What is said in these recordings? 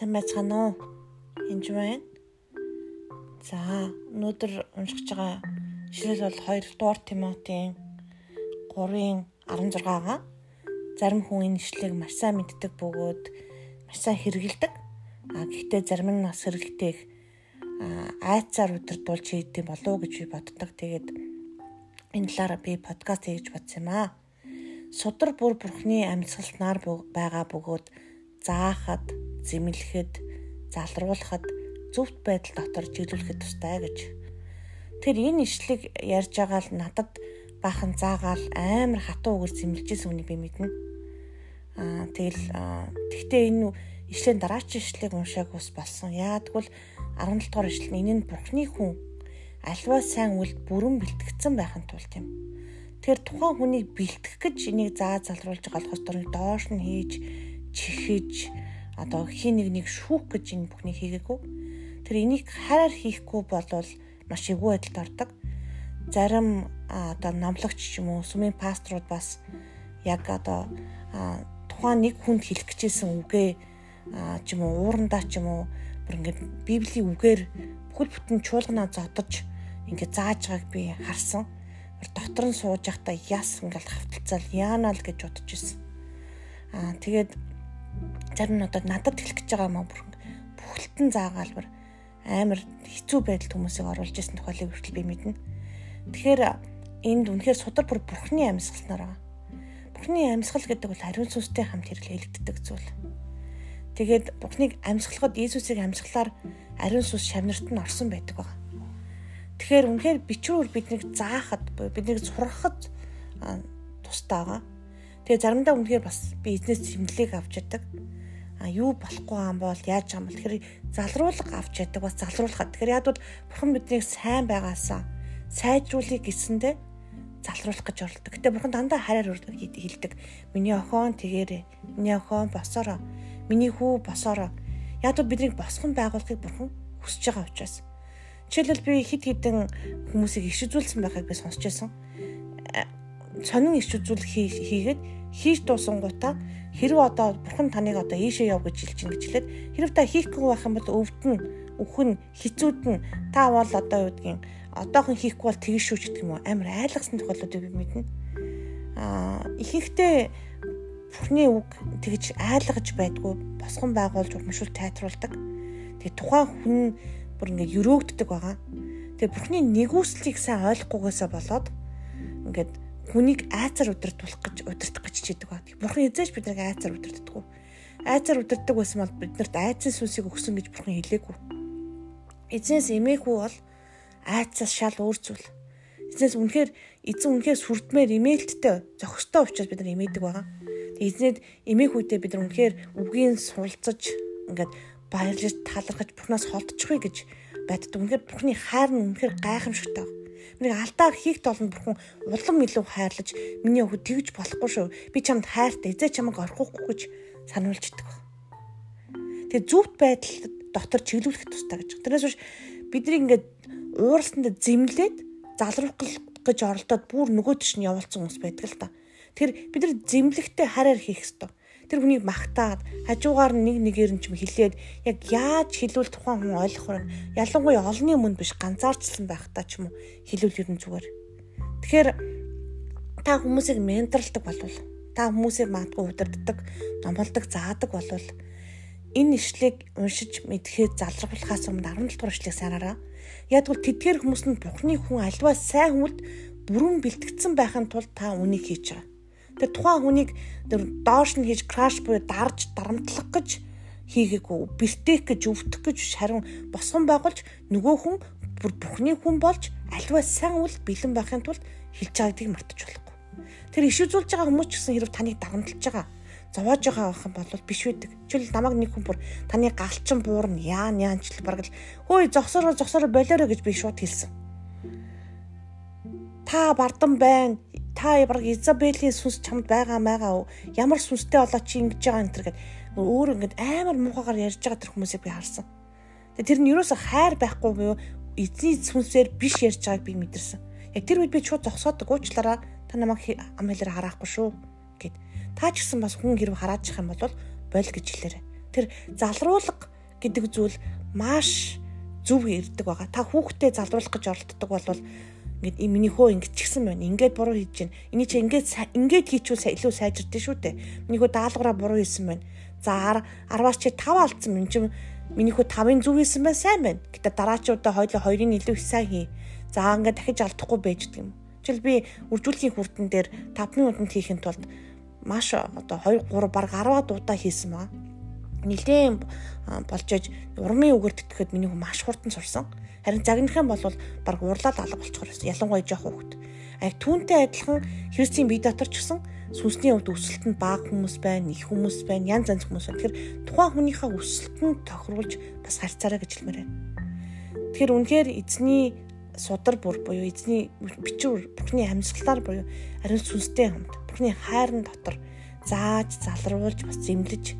Сайн байцгаана уу? Энд байна. За, өнөөдөр уншиж байгаа ишлэл бол 2 дугаар Тимотийн 3-ын 16-га. Зарим хүн энэ ишлэлийг маш сайн мэддэг бөгөөд маш сайн хэрэгэлдэг. А гэхдээ зарим нь бас хэрэглэдэг айцаар удирдуулж хийдэг болов уу гэж би боддог. Тэгээд энэ талаараа би подкаст хийж бодсон юм аа. Судар бүр бурхны амьсгалтнаар байгаа бөгөөд заахад, зэмлэхэд, залруулахад зөвхт байдал дотор чиглүүлэхэд тустай гэж. Тэр энэ ишлэг ярьж байгаа л надад бахан заагаал амар хатуу үгээр зэмлэжсэн үнийг би мэднэ. Аа тэгэл тэгтээ энэ ишлэлийн дараач ишлэгийг уншааг ус болсон. Яагтвэл 17 дугаар ишлэл нь энэ нь бурхны хүн альва сайн үл бүрэн бэлтгэгдсэн байхын тулд юм. Тэгэхээр тухайн хүнийг бэлтгэх гэж энийг заа залруулж байгаа болохоос доош нь хийж чихэж одоо хин нэг нэг шүүх гэж энэ бүхнийг хийгээгүй. Тэр энийг хараар хийхгүй болвол маш эвгүй байдалд ордог. Зарим одоо номлогч ч юм уу сүмийн пасторууд бас яг одоо тухайн нэг хүнд хэлэх гэжсэн үгээ ч юм уу уурандаа ч юм уу бүр ингээд библийн үгээр бүхэл бүтэн чуулганаа зодож ингээд зааж байгааг би харсан. Дотор нь сууж байхдаа яс ингээд хавталцал яанаа л гэж бодож ирсэн. Аа тэгээд зарим нь одоо надад хэлэх гэж байгаа юм аа бүр бүхэлдэн заагаалбар амар хэцүү байдалд хүмүүсийг оруулж исэн тухайлыг хүртэл би мэднэ. Тэгэхээр энд үнэхээр судар бүр бурхны амьсгалснаар байгаа. Бурхны амьсгал гэдэг бол ариун сүнстэй хамт хэрэглэгддэг зүйл. Тэгээд Бурхныг амьсгалахад Иесусыг амьсгалаар ариун сүнс шавнарт нь орсон байдаг байна. Тэгэхээр үнэхээр бичвэр биднийг заахад биднийг сургахад тустай байгаа. Тэгээ заримдаа үнэхээр бас би эзнээс зэмлэлийг авч яадаг. А юу болохгүй юм бол яаж юм бол тэгэхээр залруулга авч яадаг бас залруулахад. Тэгэхээр яг бол бурхан биднийг сайн байгаасаа сайжруулах гэсэндээ залруулах гэж оролдог. Гэтэ бурхан дандаа хараар хэлдэг. Миний охин тэгээрээ. Миний охин босороо Миний хүү босоороо. Яг л биднийг босгон байгуулахыг бурхан хүсэж байгаа учраас. Жишээлбэл би хит хитэн хүмүүсийг иш үзүүлсэн байхыг би сонсч байсан. Сонин иш үзүүл хийгээд хийж дуусан гутаа хэрэг одоо бурхан таныг одоо ийшээ яв гэж хэлж ин гэж хэлээд хэрэг та хийхгүй байх юм бол өвдөн үхэн хизүүдэн та бол одоо юу гэдгийг одоохон хийхгүй бол тэгш шүү ч гэдэг юм уу амар айлгсан тохиолдлуудыг би мэднэ. Аа ихэнхдээ Бурхны үг тэгж айлгаж байдгүй босгон байгуулж урамшуул тайтруулдаг. Тэгээ тухайн хүн бүр ингээд өрөөгддөг байгаа. Тэгээ Бурхны нэгүслийг сайн ойлгохгүйгээсээ болоод ингээд хүнийг айцар удирдуулах гэж удирдах гэж чийдэг ба. Бурхан эзэж биднийг айцар удирддаг. Айцар удирддаг байсан бол биднэрт айцын сүнсийг өгсөн гэж Бурхан хэлээгүй. Эзнээс эмээгүй бол айцаас шал өөр зүйл. Эзнээс үнэхээр эзэн үнэхээр сүрдмээр имэйлттэй зохистой учраас бид нар имээдэг байгаа эзнээд эмээх үедээ бид нар үнэхээр үгийн суралцаж ингээд баярлаж талархаж бурхнаас холдчихвэ гэж байддаг. Үнэхээр бурхны хайр нь үнэхээр гайхамшигтай. Миний алдаа хийх толонд бурхан улам илүү хайрлаж миний өвгө тэгж болохгүй шүү. Би чамд хайртай эзээ чамайг орхихгүй гэж сануулждаг. Тэгээ зүвт байдал дотор чиглүүлэх тустай гэж. Тэрнээс биш бидний ингээд уурсандаа зэмлээд залруулах гэж оролдоод бүр нөгөө тийш нь явуулсан хүмүүс байдаг л та. Тэр бид нар зэмлэгтэй хараар хийх ёстой. Тэр хүнийг магтаад хажуугаар нь нэг нэгээр нь ч юм хилээд яг яаж хилүүл тухайн хүн ойлгохоор ялангуяа олонний өмнө биш ганцаарчлсан байхдаа ч юм уу хилүүл ер нь зүгээр. Тэгэхээр та хүмүүсийг менторлдог болвол та хүмүүсийг магадгүй удирддаг, номлодог, заадаг болвол энэ ишлийг уншиж мэдхээ залруулахаас өмнө 17 дугаар ишлийг санаараа. Ягдвал тэдгээр хүмүүс нь Бурхны хүн альваа сайн хүмүүд бүрэн бэлтгэгдсэн байхын тулд та үнийг хийж байгаа. Тэр тухайн хүнийг тэр доош нь хийж краш буюу дарж дарамтлах гэж хийгээгүй бэртэх гэж өвдөх гэж харин босгон байгуулж нөгөө хүн бүр бүхний хүн болж альва сайн үл бэлэн байхын тулд хэлж байгаагийг мартаж болохгүй. Тэр иш үзүүлж байгаа хүмүүс ч гэсэн хэрэг таныг дарамтлж байгаа зовоож байгаа байх юм бол биш үүдэг. Жишээл намайг нэг хүн бүр таны галчин буурна яа яанчлал бараг л хөөе зогсороо зогсороо болоорой гэж би шууд хэлсэн. Та бардан байна та баг Изабелийн сүнс чамд байгаа маягаа ямар сүнстэй болоо чи ингэж байгаа энэ төр гэд өөр ингэж амар муухагаар ярьж байгаа тэр хүмүүсийг би харсан. Тэгээ тэр нь юусоо хайр байхгүй буюу эзний сүнсээр биш ярьж байгааг би мэдэрсэн. Яг тэр үед би шууд зогсоодог уучлаараа та намайг ам хэлээр хараахгүй шүү гэд. Та ч гэсэн бас хүн хэрэг хараачих юм бол боль гэж хэлээрэй. Тэр залруулга гэдэг зүйл маш зөв ирдэг байгаа. Та хүүхдээ залруулах гэж оролддог бол ингээд миний хөө ингэж чигсэн байна. Ингээд буруу хийж байна. Эний чи ингээд ингээд хийчихвэл илүү сайжирдээ шүү дээ. Миний хөө даалгавраа буруу хийсэн байна. За 10-аас чи 5 алдсан юм чи миний хөө 5-ын зөв хийсэн байна сайн байна. Гэтэ дараачуудаа хоёулаа 2-ын илүү их сайн хий. За ингээд дахиж алдахгүй байж гэх юм. Жишээл би үржүүлгийн хүрдэн дээр 5 минутанд хийхин тулд маш одоо 2 3 баг 10 удаа хийсэн маа. Нилээн болж аж урмын үгээр тэтгэхэд миний хүн маш хурдан сурсан. Харин загнахын бол баг урлаад алга болчихор байсан. Ялангуяа жоох хөвгт. А түүнтэй адилхан Христийн бие дотор ч гэсэн сүнсний хувьд өсөлтөнд бага хүмүүс байна, их хүмүүс байна, янз янз хүмүүс байна. Тэгэхээр тухайн хүнийхээ өсөлтөнд тохируулж бас харьцаарай гэж хэлмээр байна. Тэгэхээр үнэхээр эзний судар бүр буюу эзний бичвэр Бурхны амьсгалаар буюу ариун сүнстэй хамт Бурхны хайрын дотор зааж залруулж бас зэмлэж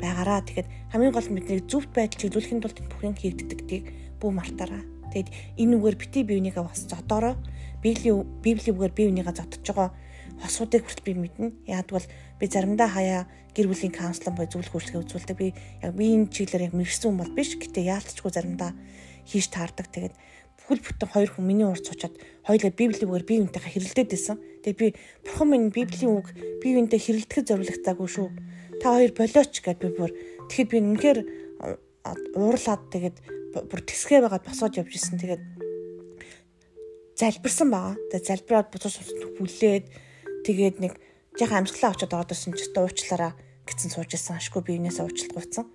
байгаараа тэгэхэд хамгийн гол нь бидний зөвхт байдал чиглүүлэхийн тулд бүхэн хийгддэгтийг бүү мартаараа. Тэгэд энэ үгээр бити биенийгээ бас зодоорой. Библийн үгээр бие биенийгээ зодож байгаа хосуудыг хүртэл би мэднэ. Яагтвэл би заримдаа хаяа гэр бүлийн каунслан бой зөвлөх үйлчлэгээ үзүүлдэг. Би яг би энэ чиглэлээр яг мэрэгсэн хүн бол биш. Гэтэ яалтчгүй заримдаа хийж таардаг. Тэгээд бүхэл бүтэн хоёр хүн миний урд суучаад хоёулаа библийн үгээр бие биентэйгээ хэрэлдээд байсан. Тэгээд би бурхан минь библийн үг бие биентэй хэрэлдэхэд зориулагдаагүй шүү. Та хоёр болооч гэд би бүр тэгэхэд би үнэхээр уурлаад тэгээд бүр тэсгээ байгаад босоод явж исэн. Тэгээд залбирсан байгаа. Тэгээд залбираад буцаж хүлээд тэгээд нэг яхаа амжилтлаа авчаад ороод ирсэн ч гэсэн уучлаараа гэсэн сууж исэн. Ашгүй биенээсээ уучлалт гуйсан.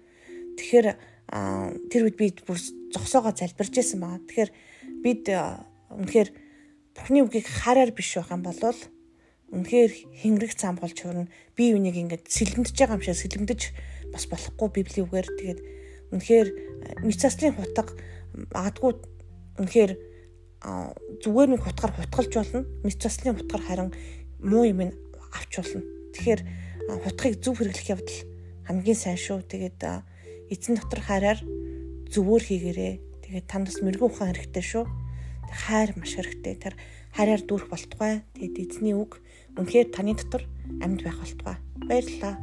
Тэгэхээр тэр үед би бүр зогсоогоо залбирж исэн байгаа. Тэгэхээр бид үнэхээр Бурхны үгийг хараар биш байх юм бол үнэхээр хингэрэг цаам болж хөрнө. Би үнийг ингээд сэлгэмдэж байгаа юм шиг сэлгэмдэж бас болохгүй библийн үгээр тэгээд үнэхээр мэд цаслын хутга магадгүй үнэхээр зүгээр нэг хутгаар хутгалж болно. Мэд цаслын хутгаар харин муу юм авч болно. Тэгэхээр хутгыг зөв хэрэглэх явдал хамгийн сайн шүү. Тэгээд эзэн дотор хараар зөвөр хийгээрээ. Тэгээд танд бас мэрэгэн ухаан хэрэгтэй шүү. Хайр маш хэрэгтэй. Тэр хайраар дүүрэх болтугай. Тэгээд эзний үг үнэхээр таны дотор амьд байх болтугай. Баярлалаа.